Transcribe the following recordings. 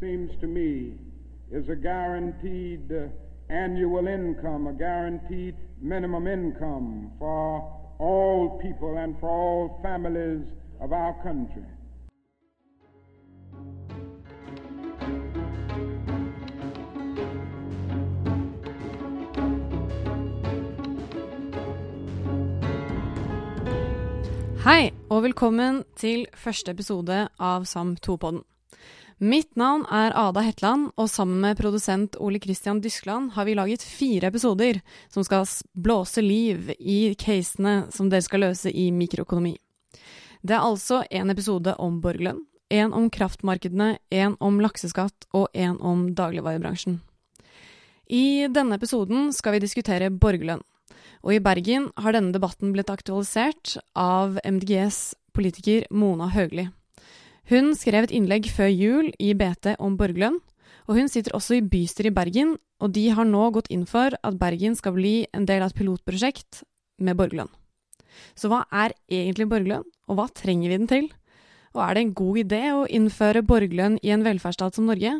seems to me, is a guaranteed uh, annual income, a guaranteed minimum income for all people and for all families of our country. Hei, og velkommen til første episode av SAM2-podden. Mitt navn er Ada Hetland, og sammen med produsent Ole Christian Dyskland har vi laget fire episoder som skal blåse liv i casene som dere skal løse i mikroøkonomi. Det er altså en episode om borgerlønn, en om kraftmarkedene, en om lakseskatt og en om dagligvarebransjen. I denne episoden skal vi diskutere borgerlønn. Og i Bergen har denne debatten blitt aktualisert av MDGs politiker Mona Høgli. Hun skrev et innlegg før jul i BT om borgerlønn, og hun sitter også i bystyret i Bergen, og de har nå gått inn for at Bergen skal bli en del av et pilotprosjekt med borgerlønn. Så hva er egentlig borgerlønn, og hva trenger vi den til? Og er det en god idé å innføre borgerlønn i en velferdsstat som Norge?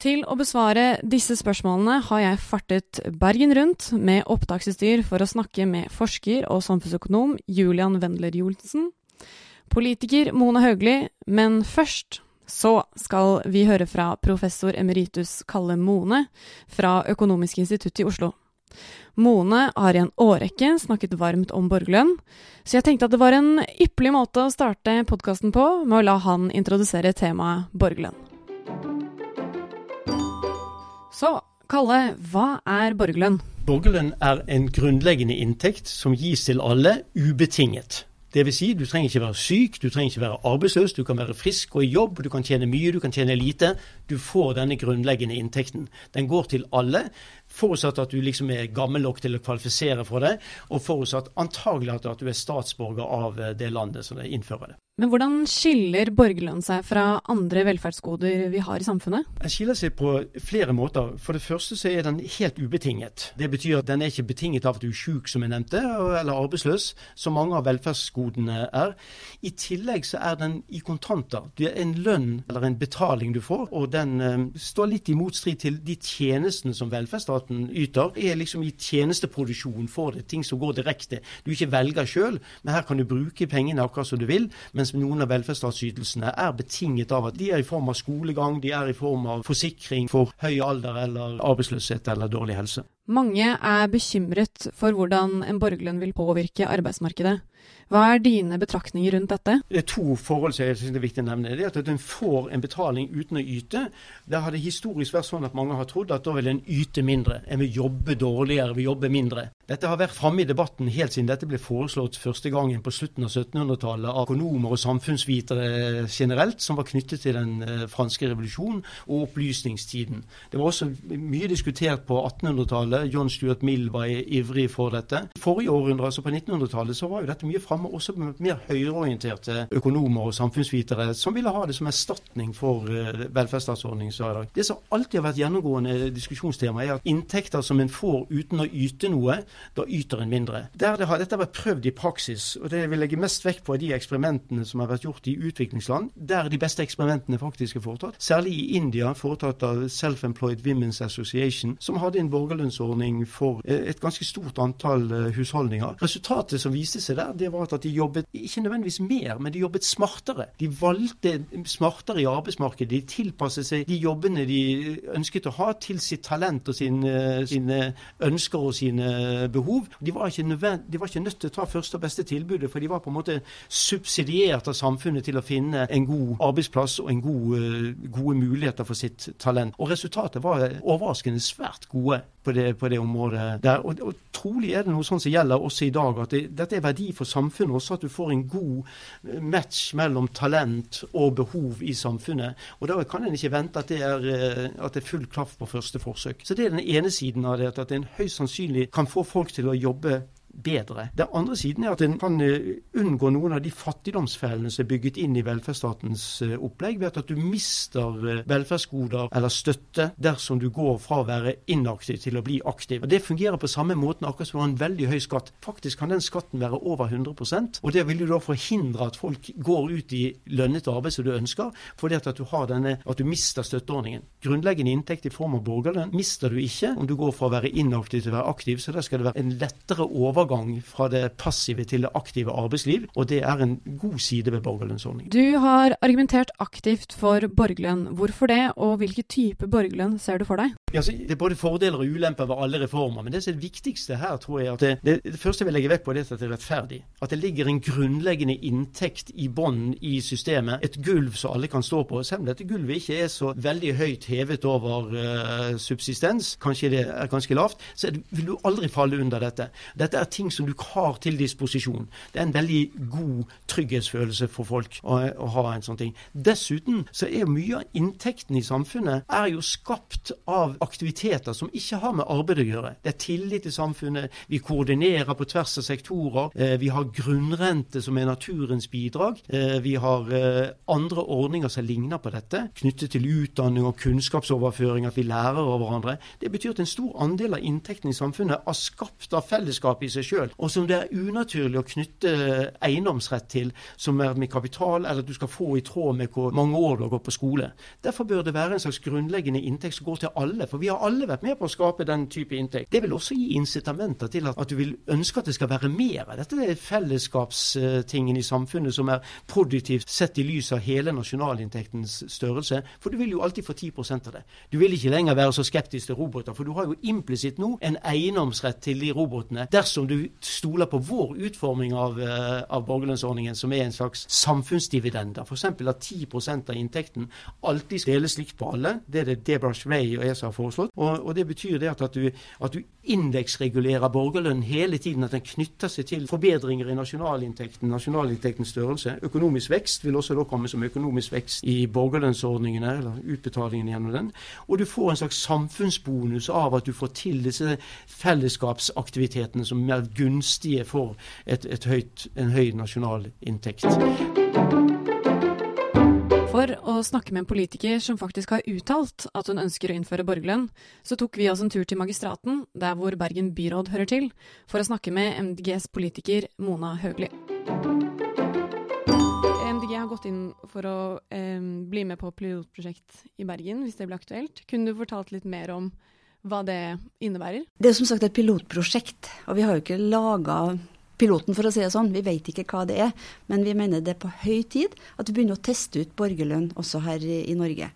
Til å besvare disse spørsmålene har jeg fartet Bergen rundt med opptaksutstyr for å snakke med forsker og samfunnsøkonom Julian Wendler Johnsen, politiker Mona Høgli, men først så skal vi høre fra professor emeritus Kalle Mone fra Økonomisk institutt i Oslo. Mone har i en årrekke snakket varmt om borgerlønn, så jeg tenkte at det var en ypperlig måte å starte podkasten på med å la han introdusere temaet borgerlønn. Så Kalle, hva er borgerlønn? Borgerlønn er en grunnleggende inntekt som gis til alle ubetinget. Det vil si, du trenger ikke være syk, du trenger ikke være arbeidsløs, du kan være frisk og i jobb, du kan tjene mye, du kan tjene lite. Du får denne grunnleggende inntekten. Den går til alle, forutsatt at du liksom er gammel nok til å kvalifisere for det, og forutsatt antagelig at du er statsborger av det landet som innfører det. Men hvordan skiller borgerlønn seg fra andre velferdsgoder vi har i samfunnet? Den skiller seg på flere måter. For det første så er den helt ubetinget. Det betyr at den er ikke betinget av at du er syk, som jeg nevnte, eller arbeidsløs, som mange av velferdsgodene er. I tillegg så er den i kontanter. Det er en lønn eller en betaling du får, og den uh, står litt i motstrid til de tjenestene som velferdsstaten yter. Det er liksom i tjenesteproduksjon for det, ting som går direkte. Du ikke velger sjøl, men her kan du bruke pengene akkurat som du vil. mens mens noen av velferdsstatsytelsene er betinget av at de er i form av skolegang, de er i form av forsikring for høy alder eller arbeidsløshet eller dårlig helse. Mange er bekymret for hvordan en borgerlønn vil påvirke arbeidsmarkedet. Hva er dine betraktninger rundt dette? Det er to forhold som jeg synes er viktig å nevne. Det er at en får en betaling uten å yte. Det har det historisk vært sånn at mange har trodd at da vil en yte mindre. En vil jobbe dårligere, vil jobbe mindre. Dette har vært framme i debatten helt siden dette ble foreslått første gangen på slutten av 1700-tallet av økonomer og samfunnsvitere generelt, som var knyttet til den eh, franske revolusjonen og opplysningstiden. Det var også mye diskutert på 1800-tallet. John Stuart Mill var ivrig for dette. Forrige århundre, altså på 1900-tallet, så var jo dette mye framme også med mer høyreorienterte økonomer og samfunnsvitere som ville ha det som erstatning for uh, velferdsstatsordningen som er i dag. Det som alltid har vært gjennomgående diskusjonstema, er at inntekter som en får uten å yte noe, da yter en mindre. Der det har, dette vært prøvd i praksis, og det vil legge mest vekt på de eksperimentene som har vært gjort i utviklingsland, der de beste eksperimentene faktisk er foretatt. Særlig i India, foretatt av Self-Employed Women's Association, som hadde en borgerlønnsordning for eh, et ganske stort antall eh, husholdninger. Resultatet som viste seg der, det var at de jobbet ikke nødvendigvis mer, men de jobbet smartere. De valgte smartere i arbeidsmarkedet. De tilpasset seg de jobbene de ønsket å ha, til sitt talent og sine, sine ønsker og sine behov. De var, de var, ikke nødt til å ta første og beste tilbudet, for de var på en måte subsidiert av samfunnet til å finne en god arbeidsplass og en god, gode muligheter for sitt talent. Og resultatet var overraskende svært gode på det, på det området der. Og, og, trolig er det noe sånt som gjelder også i dag, at det, dette er verdi for samfunnet også, at du får en god eh, match mellom talent og behov i samfunnet. Og da kan en ikke vente at det er, eh, at det er full klaff på første forsøk. Så det er den ene siden av det, at en høyst sannsynlig kan få folk til å jobbe bedre. Den andre siden er at en kan eh, unngå noen av de fattigdomsfellene som er bygget inn i velferdsstatens eh, opplegg, ved at du mister eh, velferdsgoder eller støtte dersom du går fra å være inaktiv til å bli aktiv. Og Det fungerer på samme måten akkurat som du har en veldig høy skatt. Faktisk kan den skatten være over 100% og det vil jo da forhindre at folk går ut i lønnet arbeid som du ønsker, fordi at du denne, at du mister støtteordningen. Grunnleggende inntekt i form av borgerlønn mister du ikke om du går fra å være inaktiv til å være aktiv, så da skal det være en lettere overgang fra det passive til det aktive arbeidsliv, og det er en god side ved borgerlønnsordningen. Du har argumentert aktivt for borgerlønn. Hvorfor det, og hvilken type borgerlønn ser du for deg? Ja, det er både fordeler og ulemper ved alle reformer, men det som er det viktigste her, tror jeg at det, det, det første jeg vil legge vekt på, er at det er rettferdig. At det ligger en grunnleggende inntekt i bånn i systemet. Et gulv som alle kan stå på. Selv om dette gulvet ikke er så veldig høyt hevet over uh, subsistens, kanskje det er ganske lavt, så vil du aldri falle under dette. Dette er ting som du har til disposisjon. Det er en veldig god trygghetsfølelse for folk å, å ha en sånn ting. Dessuten så er mye av inntekten i samfunnet er jo skapt av aktiviteter som ikke har med arbeid å gjøre. Det er tillit til samfunnet, vi koordinerer på tvers av sektorer, eh, vi har grunnrente som er naturens bidrag, eh, vi har eh, andre ordninger som ligner på dette, knyttet til utdanning og kunnskapsoverføring, at vi lærer av hverandre. Det betyr at en stor andel av inntekten i samfunnet er skapt av fellesskapet i seg sjøl, og som det er unaturlig å knytte eiendomsrett til, som er med kapital, eller at du skal få i tråd med hvor mange år du har gått på skole. Derfor bør det være en slags grunnleggende inntekt som går til alle, for vi har alle vært med på å skape den type inntekt. Det vil også gi incitamenter til at, at du vil ønske at det skal være mer. Dette er fellesskapstingen i samfunnet som er produktivt sett i lys av hele nasjonalinntektens størrelse, for du vil jo alltid få 10% av det. Du vil ikke lenger være så skeptisk til roboter, for du har jo implisitt nå en eiendomsrett til de robotene dersom du stoler på vår utforming av, uh, av borgerlønnsordningen, som er en slags samfunnsdividender. F.eks. at 10% av inntekten alltid deles likt på alle. Det er det Debrash Schway og ESA har foreslått. Og, og det betyr det at, at, du, du indeksregulerer borgerlønnen hele tiden. At den knytter seg til forbedringer i nasjonalinntekten, nasjonalinntektens størrelse. Økonomisk vekst vil også da komme som økonomisk vekst i borgerlønnsordningene, eller utbetalingene gjennom den. Og du får en slags samfunnsbonus av at du får til disse fellesskapsaktivitetene som er gunstige for et, et høyt, en høy nasjonal inntekt. For å snakke med en politiker som faktisk har uttalt at hun ønsker å innføre borgerlønn, så tok vi oss en tur til Magistraten, der hvor Bergen byråd hører til, for å snakke med MDGs politiker Mona Høgli. MDG har gått inn for å eh, bli med på pilotprosjekt i Bergen, hvis det blir aktuelt. Kunne du fortalt litt mer om hva det innebærer? Det er som sagt et pilotprosjekt, og vi har jo ikke laga piloten, for å si det sånn. Vi vet ikke hva det er, men vi mener det er på høy tid at vi begynner å teste ut borgerlønn også her i, Norge.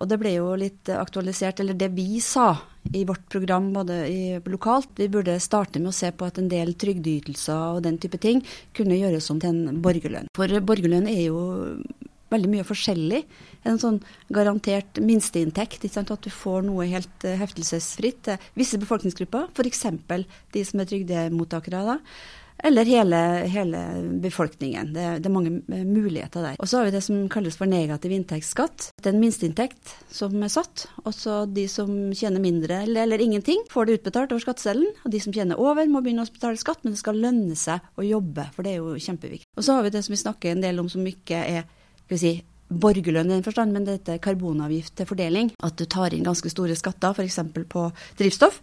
Og det ble jo litt aktualisert, eller det vi sa i vårt program både i, lokalt, vi burde starte med å se på at en del trygdeytelser og den type ting kunne gjøres om til en borgerlønn. For borgerlønn er jo veldig mye forskjellig. En sånn garantert minsteinntekt, at du får noe helt heftelsesfritt til visse befolkningsgrupper, f.eks. de som er trygdemottakere. da eller hele, hele befolkningen. Det, det, er mange muligheter der. Og så har vi det som kalles for negativ inntektsskatt. Det er en minsteinntekt som er satt, og så de som tjener mindre eller, eller ingenting, får det utbetalt over skatteseddelen. Og de som tjener over, må begynne å betale skatt, men det skal lønne seg å jobbe, for det er jo kjempeviktig. Og så har vi det som vi snakker en del om som ikke er skal vi si, borgerlønn i den forstand, men dette er karbonavgift til fordeling. At du tar inn ganske store skatter, f.eks. på drivstoff,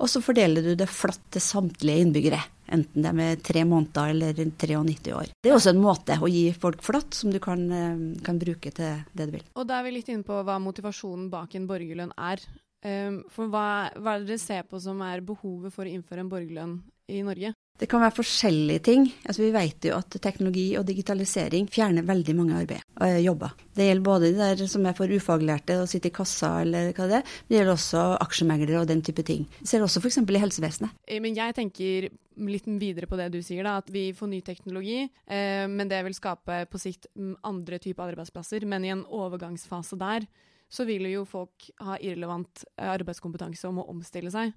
og så fordeler du det flatt til samtlige innbyggere. Enten det er med tre måneder eller 93 år. Det er også en måte å gi folk flatt som du kan, eh, kan bruke til det du vil. Og da er vi litt inne på hva motivasjonen bak en borgerlønn er. Um, for hva, hva er det dere ser på som er behovet for å innføre en borgerlønn i Norge? Det kan være forskjellige ting. Altså, vi vet jo at teknologi og digitalisering fjerner veldig mange arbeid, øh, jobber. Det gjelder både de der som er for ufaglærte og sitter i kassa eller hva det er, men det gjelder også aksjemeglere og den type ting. Vi ser også f.eks. i helsevesenet. Eh, men jeg tenker litt videre på det du sier, da, at vi får ny teknologi, eh, men det vil skape på sikt andre typer arbeidsplasser. Men i en overgangsfase der så vil jo folk ha irrelevant eh, arbeidskompetanse om å omstille seg.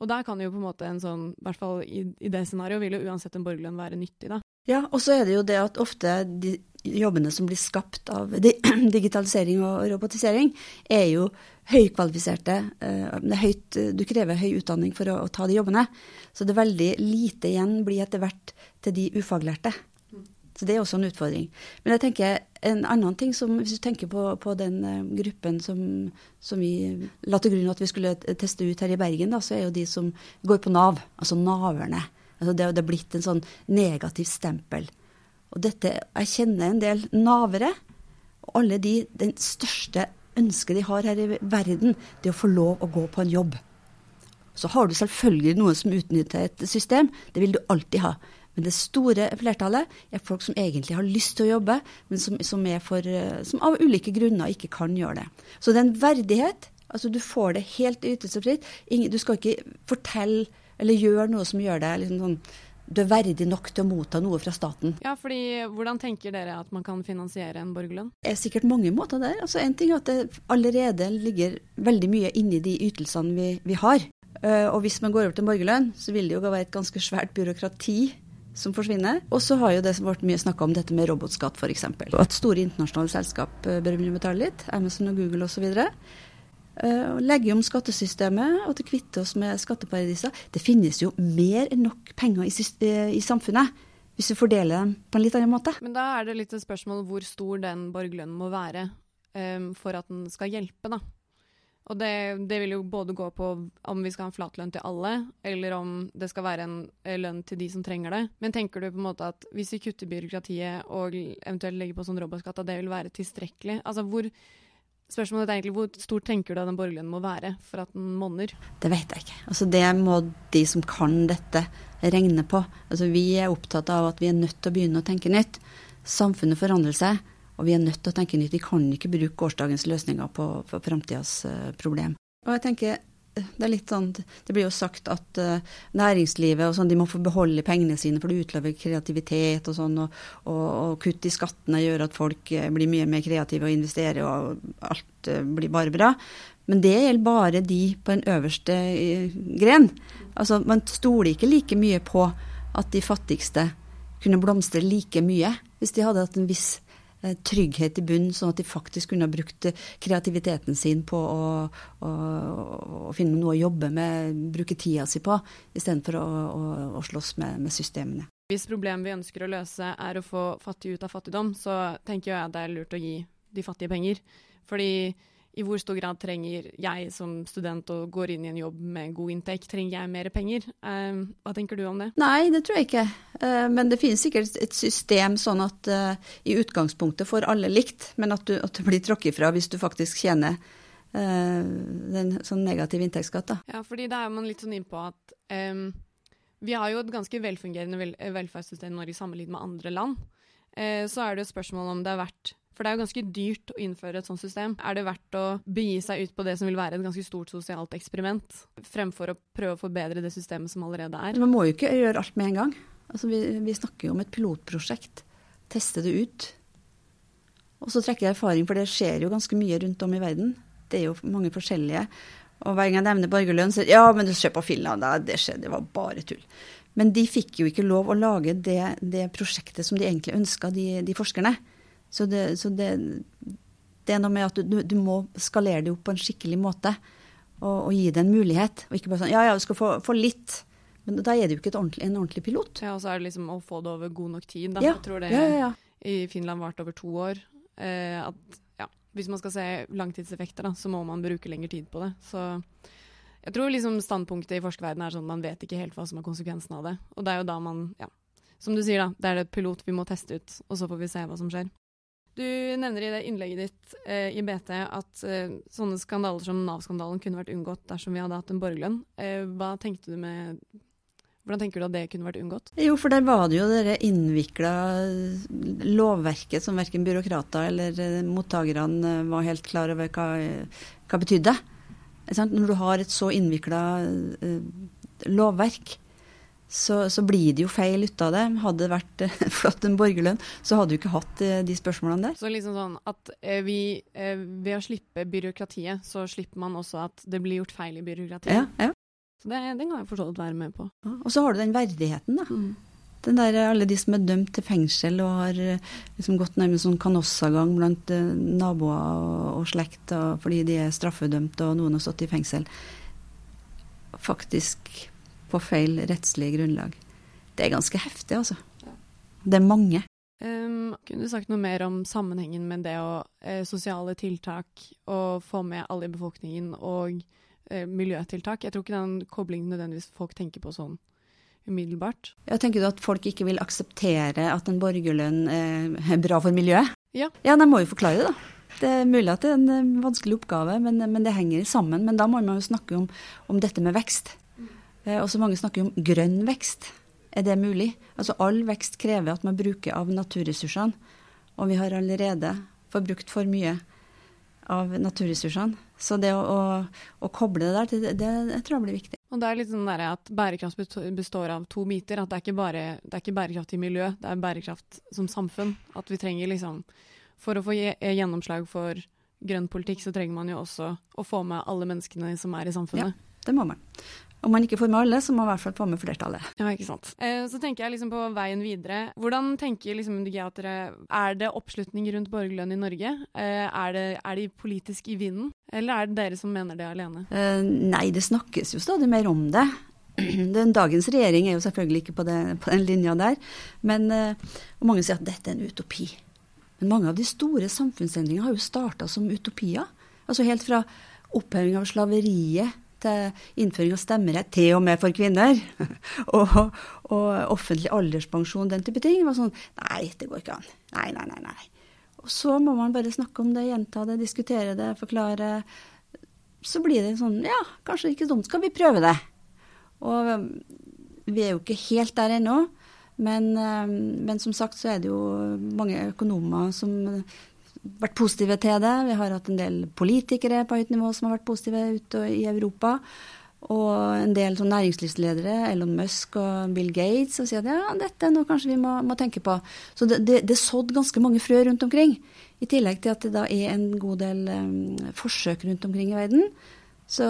Og der kan jo på en måte en sånn, i hvert fall i, i det scenarioet, vil jo uansett en borgerlønn være nyttig, da. Ja, og så er det jo det at ofte de, jobbene som blir skapt av digitalisering og robotisering, er jo høykvalifiserte. Eh, høyt, du krever høy utdanning for å, å, ta de jobbene. Så det er veldig lite igjen blir etter hvert til de ufaglærte. Så det er også en utfordring. Men jeg tenker en annen ting som, hvis du tenker på, på den uh, gruppen som, som, vi la til grunn at vi skulle teste ut her i Bergen, da, så er jo de som går på Nav, altså naverne. Altså det, det er blitt en sånn negativ stempel. Og dette, Jeg kjenner en del navere. Og alle de, den største ønsket de har her i verden, det er å få lov å gå på en jobb. Så har du selvfølgelig noen som utnytter et system. Det vil du alltid ha. Men det store flertallet er folk som egentlig har lyst til å jobbe, men som, som, for, som av ulike grunner ikke kan gjøre det. Så det er en verdighet. altså Du får det helt ytelsesfritt. Du skal ikke fortelle eller gjøre noe som gjør deg liksom sånn du er verdig nok til å motta noe fra staten. Ja, fordi Hvordan tenker dere at man kan finansiere en borgerlønn? Det er sikkert mange måter der. Altså En ting er at det allerede ligger veldig mye inni de ytelsene vi, vi har. Uh, og hvis man går over til borgerlønn, så vil det jo være et ganske svært byråkrati som forsvinner. Og så har jo det som ble mye snakka om dette med robotskatt f.eks. At store internasjonale selskap bør begynne å betale litt. Amazon og Google osv. Uh, legge om skattesystemet og til kvitte oss med skatteparadiser. Det finnes jo mer enn nok penger i, uh, i, samfunnet hvis vi fordeler dem på en litt annen måte. Men da er det litt et spørsmål hvor stor den borgerlønnen må være um, for at den skal hjelpe, da. Og det, det, vil jo både gå på om vi skal ha en flat lønn til alle, eller om det skal være en eh, lønn til de som trenger det. Men tenker du på en måte at hvis vi kutter byråkratiet og eventuelt legger på sånn robotskatt, at det vil være tilstrekkelig? Altså hvor Spørsmålet er egentlig hvor stor tenker du at den borgerlønnen må være for at den monner? Det vet jeg ikke. Altså Det må de som kan dette, regne på. Altså Vi er opptatt av at vi er nødt til å begynne å tenke nytt. Samfunnet forandrer seg, og vi er nødt til å tenke nytt. Vi kan ikke bruke gårsdagens løsninger på, på framtidas uh, problem. Og jeg tenker det er litt sånn, det blir jo sagt at uh, næringslivet og sånn, de må få beholde pengene sine, for det utlover kreativitet og sånn. Og, og, og, kutt i skattene gjør at folk blir mye mer kreative og investerer, og alt blir bare bra. Men det gjelder bare de på en øverste gren. Altså, Man stoler ikke like mye på at de fattigste kunne blomstre like mye hvis de hadde hatt en viss Eh, trygghet i bunnen, sånn at de faktisk kunne ha brukt eh, kreativiteten sin på å, å, å finne noe å jobbe med, bruke tida si på, istedenfor å, å, å slåss med, med systemene. Hvis problemet vi ønsker å løse er å få fattige ut av fattigdom, så tenker jeg at det er lurt å gi de fattige penger. Fordi i hvor stor grad trenger jeg som student og går inn i en jobb med god inntekt, trenger jeg mer penger? Uh, hva tenker du om det? Nei, det tror jeg ikke. Uh, men det finnes sikkert et system sånn at uh, i utgangspunktet får alle likt, men at du, at du blir tråkket fra hvis du faktisk tjener den sånn negativ inntektsskatt. Da. Ja, fordi da er man litt sånn innpå at um, vi har jo et ganske velfungerende vel velferdssystem i Norge sammenlignet med andre land. så er det jo spørsmål om det er verdt for det er jo ganske dyrt å innføre et sånt system. Er det verdt å begi seg ut på det som vil være et ganske stort sosialt eksperiment, fremfor å prøve å forbedre det systemet som allerede er? Man må jo ikke gjøre alt med en gang. Altså, vi, vi snakker jo om et pilotprosjekt. Teste det ut. Og så trekker jeg erfaring, for det skjer jo ganske mye rundt om i verden. Det er jo mange forskjellige. Og hver gang jeg nevner borgerlønn, så ja, men du ser på Finland, det skjedde, det var bare tull. Men de fikk jo ikke lov å lage det, det prosjektet som de egentlig ønska, de, de forskerne. Så, det, så det, det, er noe med at du, du, må skalere det opp på en skikkelig måte og, og, gi det en mulighet. Og ikke bare sånn ja, ja, du skal få, få litt. Men da er det jo ikke ordentlig, en ordentlig pilot. Ja, Og så er det liksom å få det over god nok tid. Da. Ja, jeg tror det ja, ja, i Finland varte over to år. Eh, at ja, hvis man skal se langtidseffekter, da, så må man bruke lengre tid på det. Så jeg tror liksom standpunktet i forskerverdenen er sånn at man vet ikke helt hva som er konsekvensen av det. Og det er jo da man, ja, som du sier, da, det er det pilot vi må teste ut, og så får vi se hva som skjer. Du nevner i det innlegget ditt eh, i BT at eh, sånne skandaler som Nav-skandalen kunne vært unngått dersom vi hadde hatt en borgerlønn. Eh, hva tenkte du med hvordan tenker du at det kunne vært unngått? Jo, for der var det jo det innvikla lovverket som verken byråkrater eller eh, mottakerne eh, var helt klar over hva, hva betydde. Når du har et så innvikla eh, lovverk, så, så, blir det jo feil ut av det. Hadde det vært eh, flott en borgerlønn, så hadde du ikke hatt eh, de spørsmålene der. Så liksom sånn at eh, vi, ved å slippe byråkratiet, så slipper man også at det blir gjort feil i byråkratiet. Ja, ja. Så det, den kan jeg for så vidt være med på. Ja, og så har du den verdigheten, da. Mm. Den der, alle de som er dømt til fengsel og har liksom gått nærmest sånn kanossagang blant naboer og, og slekt og, fordi de er straffedømt og noen har stått i fengsel. Faktisk på feil rettslig grunnlag. Det er ganske heftig, altså. Det er mange. Um, kunne du sagt noe mer om sammenhengen med det å eh, sosiale tiltak og få med alle i befolkningen og eh, miljøtiltak? Jeg tror ikke den koblingen nødvendigvis folk tenker på sånn umiddelbart. Ja, tenker du at folk ikke vil akseptere at en borgerlønn eh, er bra for miljøet? Ja. Ja, de må jo forklare det, da. Det er mulig at det er en eh, vanskelig oppgave, men, men det henger sammen. Men da må man jo snakke om, om dette med vekst. Eh, også mange snakker om grønn vekst. Er det mulig? Altså All vekst krever at man bruker av naturressursene. Og vi har allerede forbrukt for mye av naturressursene. Så det å, å, å koble det der, det, det, tror jeg blir viktig. Og det er litt sånn der at Bærekraft består av to biter. At det er ikke bare det er ikke bærekraft i miljø, det er bærekraft som samfunn. At vi trenger liksom For å få gjennomslag for grønn politikk, så trenger man jo også å få med alle menneskene som er i samfunnet. Ja, det må man. Om man ikke får med alle, så må man i hvert fall få med flertallet. Ja, ikke sant. Eh, så tenker jeg liksom på veien videre. Hvordan tenker liksom MDG at dere Er det oppslutning rundt borgerlønn i Norge? Eh, er, det, er de politisk i vinden, eller er det dere som mener det alene? Eh, nei, det snakkes jo stadig mer om det. Den dagens regjering er jo selvfølgelig ikke på, det, på den linja der. Men mange sier at dette er en utopi. Men mange av de store samfunnsendringene har jo starta som utopier. Altså helt fra oppheving av slaveriet innføring av stemmerett, til og med for kvinner, og, og, offentlig alderspensjon, den type ting, var sånn Nei, det går ikke an. Nei, nei, nei. nei. Og så må man bare snakke om det, gjenta det, diskutere det, forklare. Så blir det sånn Ja, kanskje ikke dumt, skal vi prøve det? Og um, vi er jo ikke helt der ennå. Men, um, men, som sagt så er det jo mange økonomer som vært positive til det. Vi har hatt en del politikere på høyt nivå som har vært positive ute i Europa. Og en del sånn næringslivsledere, Elon Musk og Bill Gates, som sier at ja, dette er noe kanskje vi må, må tenke på. Så det, det, det sådd ganske mange frø rundt omkring. I tillegg til at det da er en god del um, forsøk rundt omkring i verden. Så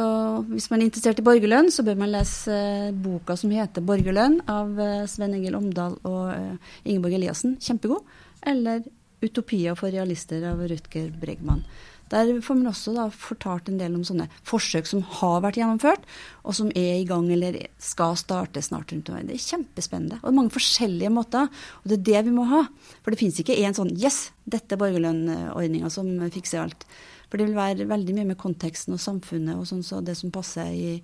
hvis man er interessert i borgerlønn, så bør man lese uh, boka som heter 'Borgerlønn' av uh, Sven Engel Omdal og uh, Ingeborg Eliassen. Kjempegod. Eller 'Utopier for realister' av Rutger Bregman. Der får man også da fortalt en del om sånne forsøk som har vært gjennomført, og som er i gang eller skal starte snart rundt omkring. Det er kjempespennende. Og mange forskjellige måter. Og det er det vi må ha. For det finnes ikke én sånn 'yes, dette er borgerlønnordninga som fikser alt'. For det vil være veldig mye med konteksten og samfunnet og sånn, så det som passer i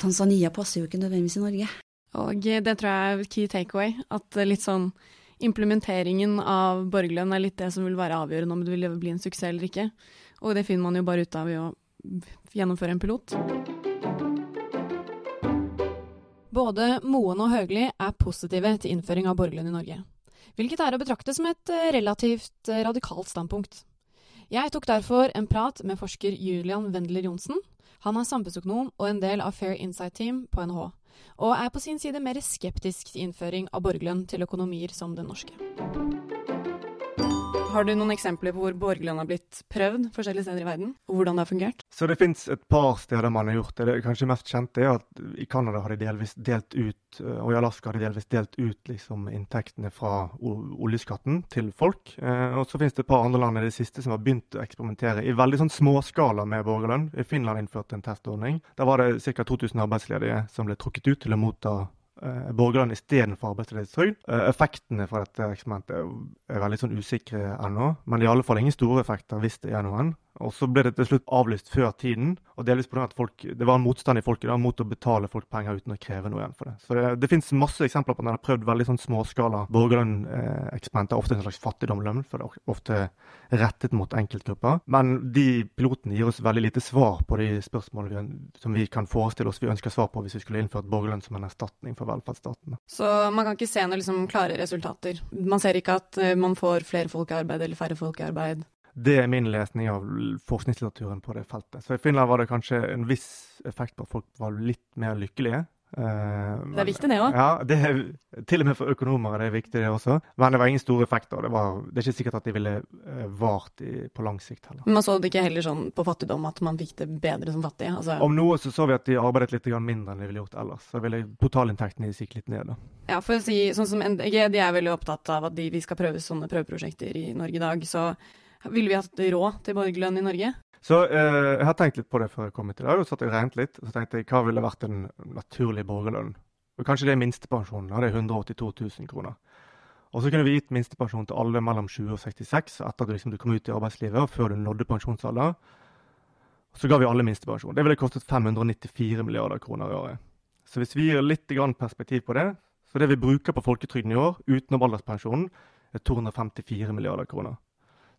Tanzania, passer jo ikke nødvendigvis i Norge. Og det tror jeg er key takeaway. At litt sånn implementeringen av borgerlønn er litt det som vil være avgjørende om det vil bli en suksess eller ikke. Og det finner man jo bare ut av ved å gjennomføre en pilot. Både Moen og Høgli er positive til innføring av borgerlønn i Norge. Hvilket er å betrakte som et eh, relativt eh, radikalt standpunkt. Jeg tok derfor en prat med forsker Julian Wendler Johnsen. Han er samfunnsøkonom og en del av Fair Insight Team på NHH og er på sin side mer skeptisk til innføring av borgerlønn til økonomier som den norske. Har du noen eksempler på hvor borgerlønn har blitt prøvd forskjellige steder i verden, og hvordan det har fungert? Så Det finnes et par steder man har gjort det. Det kanskje mest kjente er at i Canada har de delvis delt ut, og i Alaska har de delvis delt ut liksom, inntektene fra oljeskatten til folk. Eh, og så finnes det et par andre land i det siste som har begynt å eksperimentere i veldig sånn småskala med borgerlønn. I Finland innførte en testordning. Der var det ca. 2000 arbeidsledige som ble trukket ut til å motta eh, borgerne istedenfor arbeidsledighetstrygd. Eh, effektene fra dette eksperimentet er veldig sånn usikre ennå, men i alle fall ingen store effekter hvis det er noen. Og så ble det til slutt avlyst før tiden, og delvis pga. at folk, det var en motstand i folket da, mot å betale folk penger uten å kreve noe igjen for det. Så det, det finnes masse eksempler på at man har prøvd veldig sånn småskala borgerlønn-eksperimenter, ofte en slags fattigdomslønn, for det er ofte rettet mot enkeltgrupper. Men de pilotene gir oss veldig lite svar på de spørsmålene vi, som vi kan forestille oss vi ønsker svar på hvis vi skulle innført borgerlønn som en erstatning for velferdsstaten. Så man kan ikke se noen liksom klare resultater? Man ser ikke at eh, man får flere folk i arbeid eller færre folk i arbeid? Det er min lesning av forskningslitteraturen på det feltet. Så I Finland var det kanskje en viss effekt på at folk var litt mer lykkelige. det er viktig, det òg. Ja, det er, til og med for økonomer er det viktig, det også. Men det var ingen store effekter. Det, var, det er ikke sikkert at de ville uh, vart i, på lang sikt heller. Men man så det ikke heller sånn på fattigdom at man fikk det bedre som fattig? Altså. Om noe så så vi at de arbeidet litt mindre enn de ville gjort ellers. Så ville totalinntektene deres gikk litt ned. da. Ja, for å si sånn som NDG, de er veldig opptatt av at de, vi skal prøve sånne prøveprosjekter i Norge i dag. Så ville vi hatt råd til borgerlønn i Norge? Så eh, jeg har tenkt litt på det før jeg kom hit i dag. og så jeg regnet litt, så tenkte jeg hva ville vært en naturlig borgerlønn. Og Kanskje det er minstepensjonen. Det er 182 000 kroner. Og så kunne vi gitt minstepensjon til alle mellom 20 og 66 etter at liksom, du kom ut i arbeidslivet og før du nådde pensjonsalder. Og så ga vi alle minstepensjon. Det ville kostet 594 milliarder kroner i året. Så hvis vi gir litt perspektiv på det, så det vi bruker på folketrygden i år utenom alderspensjonen, er 254 milliarder kroner.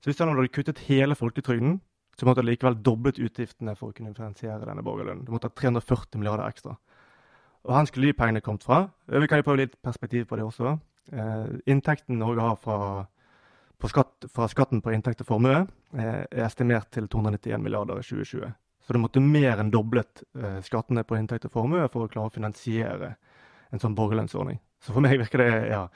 Så hvis han hadde kuttet hele folketrygden, så måtte han likevel doblet utgiftene for å kunne finansiere denne borgerlønnen. Du måtte ha 340 milliarder ekstra. Og Hvor skulle de pengene kommet fra? Vi kan jo prøve litt perspektiv på det også. Eh, inntekten Norge har fra, skatt, fra, skatten på inntekt og formue, eh, er estimert til 291 milliarder i 2020. Så du måtte mer enn doblet eh, skattene på inntekt og formue for å klare å finansiere en sånn borgerlønnsordning. Så for meg virker det ja,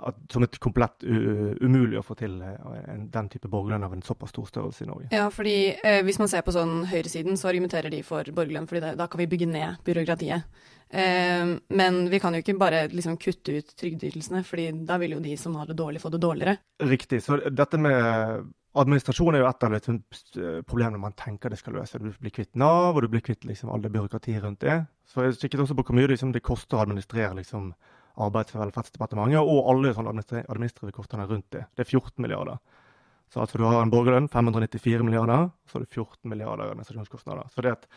at, som et komplett umulig å få til en, den type borgerlønn av en såpass stor størrelse i Norge. Ja, fordi eh, hvis man ser på sånn høyresiden, så argumenterer de for borgerlønn, fordi da kan vi bygge ned byråkratiet. Eh, men vi kan jo ikke bare liksom kutte ut trygdeytelsene, fordi da vil jo de som har det dårlig, få det dårligere. Riktig. Så dette med Administrasjon er jo et av de problemene man tenker det skal løse. Du blir kvitt Nav, og du blir kvitt liksom, all det byråkratiet rundt det. Så jeg kikket også på hvor mye liksom, det koster å administrere liksom, Arbeids- og velferdsdepartementet og alle sånne administrative kostnader rundt det. Det er 14 milliarder. Så altså du har en borgerlønn, 594 milliarder, så har du 14 milliarder administrasjonskostnader. Så det at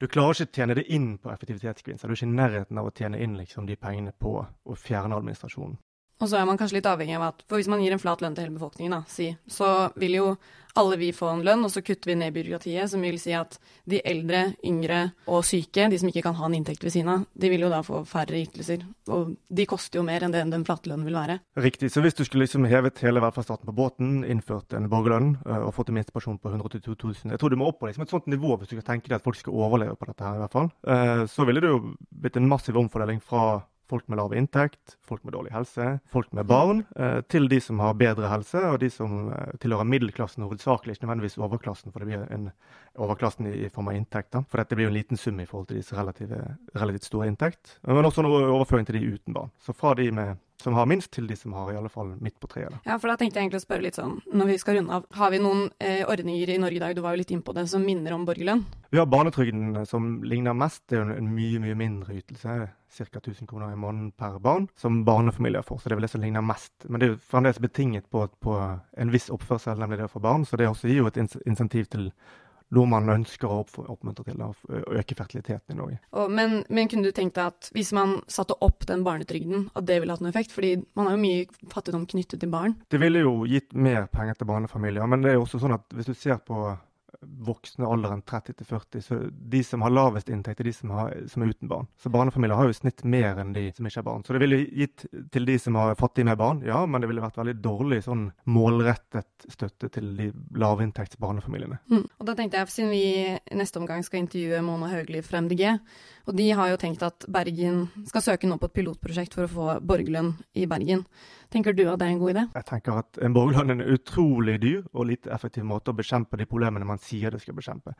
du klarer ikke å tjene det inn på effektivitetsgevinster. Du er ikke i nærheten av å tjene inn liksom, de pengene på å fjerne administrasjonen. Og så er man kanskje litt avhengig av at For hvis man gir en flat lønn til hele befolkningen, da, si, så vil jo alle vi få en lønn, og så kutter vi ned byråkratiet, som vil si at de eldre, yngre og syke, de som ikke kan ha en inntekt ved siden av, de vil jo da få færre ytelser. Og de koster jo mer enn det den flate lønnen vil være. Riktig. Så hvis du skulle liksom hevet hele velferdsstaten på båten, innført en borgerlønn øh, og fått en minstepensjon på 182 000 Jeg tror du må opp på liksom et sånt nivå hvis du kan tenke deg at folk skal overleve på dette her, i hvert fall. Uh, så ville det jo blitt en massiv omfordeling fra folk med lav inntekt, folk med dårlig helse, folk med barn, eh, til de som har bedre helse, og de som eh, tilhører middelklassen hovedsakelig, ikke nødvendigvis overklassen, for det blir en overklassen i, form av inntekt. For dette blir jo en liten sum i forhold til deres relative, relativt store inntekt. Men også en overføring til de uten barn. Så fra de med som har minst, til de som har i alle fall midt på treet. Ja, for da tenkte jeg egentlig å spørre litt sånn, når vi skal runde av, har vi noen eh, ordninger i Norge i dag, du var jo litt innpå det, som minner om borgerlønn? Vi har barnetrygden som ligner mest, det er jo en mye, mye mindre ytelse. Ca. 1000 kroner i måneden per barn, som barnefamilier får. Så det er vel det som ligner mest. Men det er jo fremdeles betinget på, på en viss oppførsel, nemlig det få barn. Så det også gir jo et insentiv til noe man ønsker å oppmuntre til, å øke fertiliteten i Norge. Oh, men, men, kunne du tenkt deg at hvis man satte opp den barnetrygden, at det ville hatt noen effekt? Fordi man har jo mye fattigdom knyttet til barn. Det ville jo gitt mer penger til barnefamilier, men det er jo også sånn at hvis du ser på voksne alderen 30 til 40. Så de som har lavest inntekt, er de som, har, som, er uten barn. Så barnefamilier har jo snitt mer enn de som ikke har barn. Så det ville gitt til de som har fattige med barn, ja, men det ville vært veldig dårlig sånn målrettet støtte til de lavinntekts barnefamiliene. Mm. Og da tenkte jeg, siden vi i neste omgang skal intervjue Mona Hauglie fra MDG, og de har jo tenkt at Bergen skal søke nå på et pilotprosjekt for å få borgerlønn i Bergen. Tenker du at det er en god idé? Jeg tenker at en borgerlønn er en utrolig dyr og lite effektiv måte å bekjempe de problemene man sier det skal bekjempe.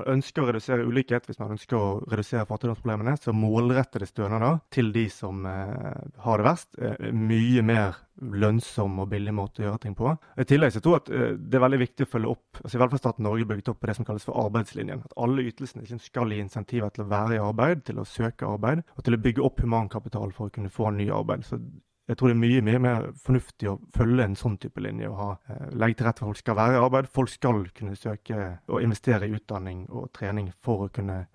Man ønsker å redusere ulikhet hvis man ønsker å redusere fattigdomsproblemene, så målrettede stønader til de som eh, har det verst, er mye mer lønnsom og billig måte å gjøre ting på. I tillegg så tror jeg at uh, det er veldig viktig å følge opp altså I velferdsstaten Norge bygget opp på det som kalles for arbeidslinjen. At alle ytelsene liksom skal gi insentiver til å være i arbeid, til å søke arbeid, og til å bygge opp humankapital for å kunne få ny arbeid. Så jeg tror det er mye mye mer fornuftig å følge en sånn type linje og ha, eh, legge til rette for at folk skal være i arbeid. Folk skal kunne søke og investere i utdanning og trening for å kunne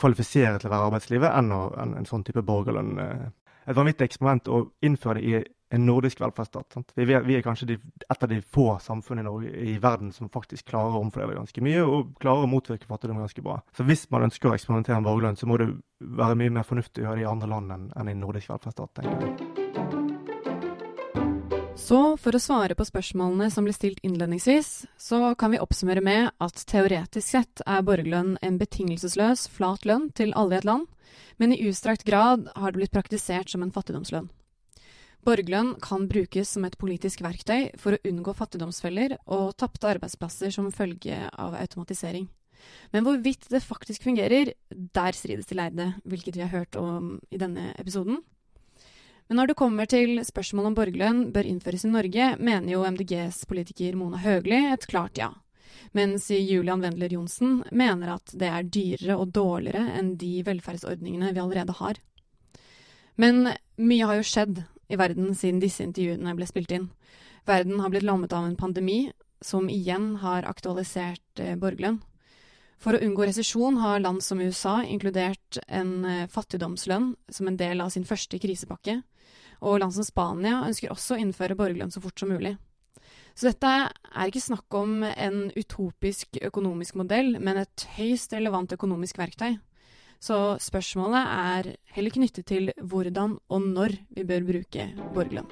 kvalifisere til å være i arbeidslivet, enn, å, enn en sånn type borgerlønn. Eh. Et vanvittig eksperiment å innføre det i en nordisk velferdsstat. Vi, vi, er kanskje de, et av de få samfunn i, Norge, i verden som faktisk klarer å omfordele ganske mye, og klarer å motvirke fattigdom ganske bra. Så hvis man ønsker å eksperimentere med borgerlønn, så må det være mye mer fornuftig å gjøre det i andre land enn, enn i nordisk velferdsstat. tenker jeg. Så for å svare på spørsmålene som ble stilt innledningsvis, så kan vi oppsummere med at teoretisk sett er borgerlønn en betingelsesløs, flat lønn til alle i et land, men i utstrakt grad har det blitt praktisert som en fattigdomslønn. Borgerlønn kan brukes som et politisk verktøy for å unngå fattigdomsfeller og tapte arbeidsplasser som følge av automatisering. Men hvorvidt det faktisk fungerer, der strides de lærde, hvilket vi har hørt om i denne episoden. Men når det kommer til spørsmålet om borgerlønn bør innføres i Norge, mener jo MDGs politiker Mona Høgli et klart ja. Mens Julian Wendler Johnsen mener at det er dyrere og dårligere enn de velferdsordningene vi allerede har. Men mye har jo skjedd i verden siden disse intervjuene ble spilt inn. Verden har blitt lammet av en pandemi som igjen har aktualisert eh, borgerlønn. For å unngå resesjon har land som USA inkludert en eh, fattigdomslønn som en del av sin første krisepakke, og land som Spania ønsker også å innføre borgerlønn så fort som mulig. Så dette er ikke snakk om en utopisk økonomisk modell, men et høyst relevant økonomisk verktøy. Så spørsmålet er heller knyttet til hvordan og når vi bør bruke borgerlønn.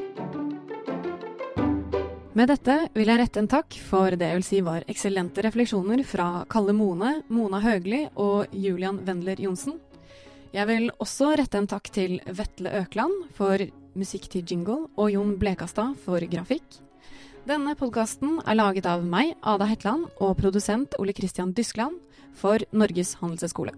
Med dette vil jeg rette en takk for det jeg vil si var eksellente refleksjoner fra Kalle Mone, Mona Høgli og Julian Wendler Johnsen. Jeg vil også rette en takk til Vetle Økland for musikk til jingle, og Jon Blekastad for grafikk. Denne podkasten er laget av meg, Ada Hetland, og produsent Ole Christian Dyskland for Norges handelshøyskole.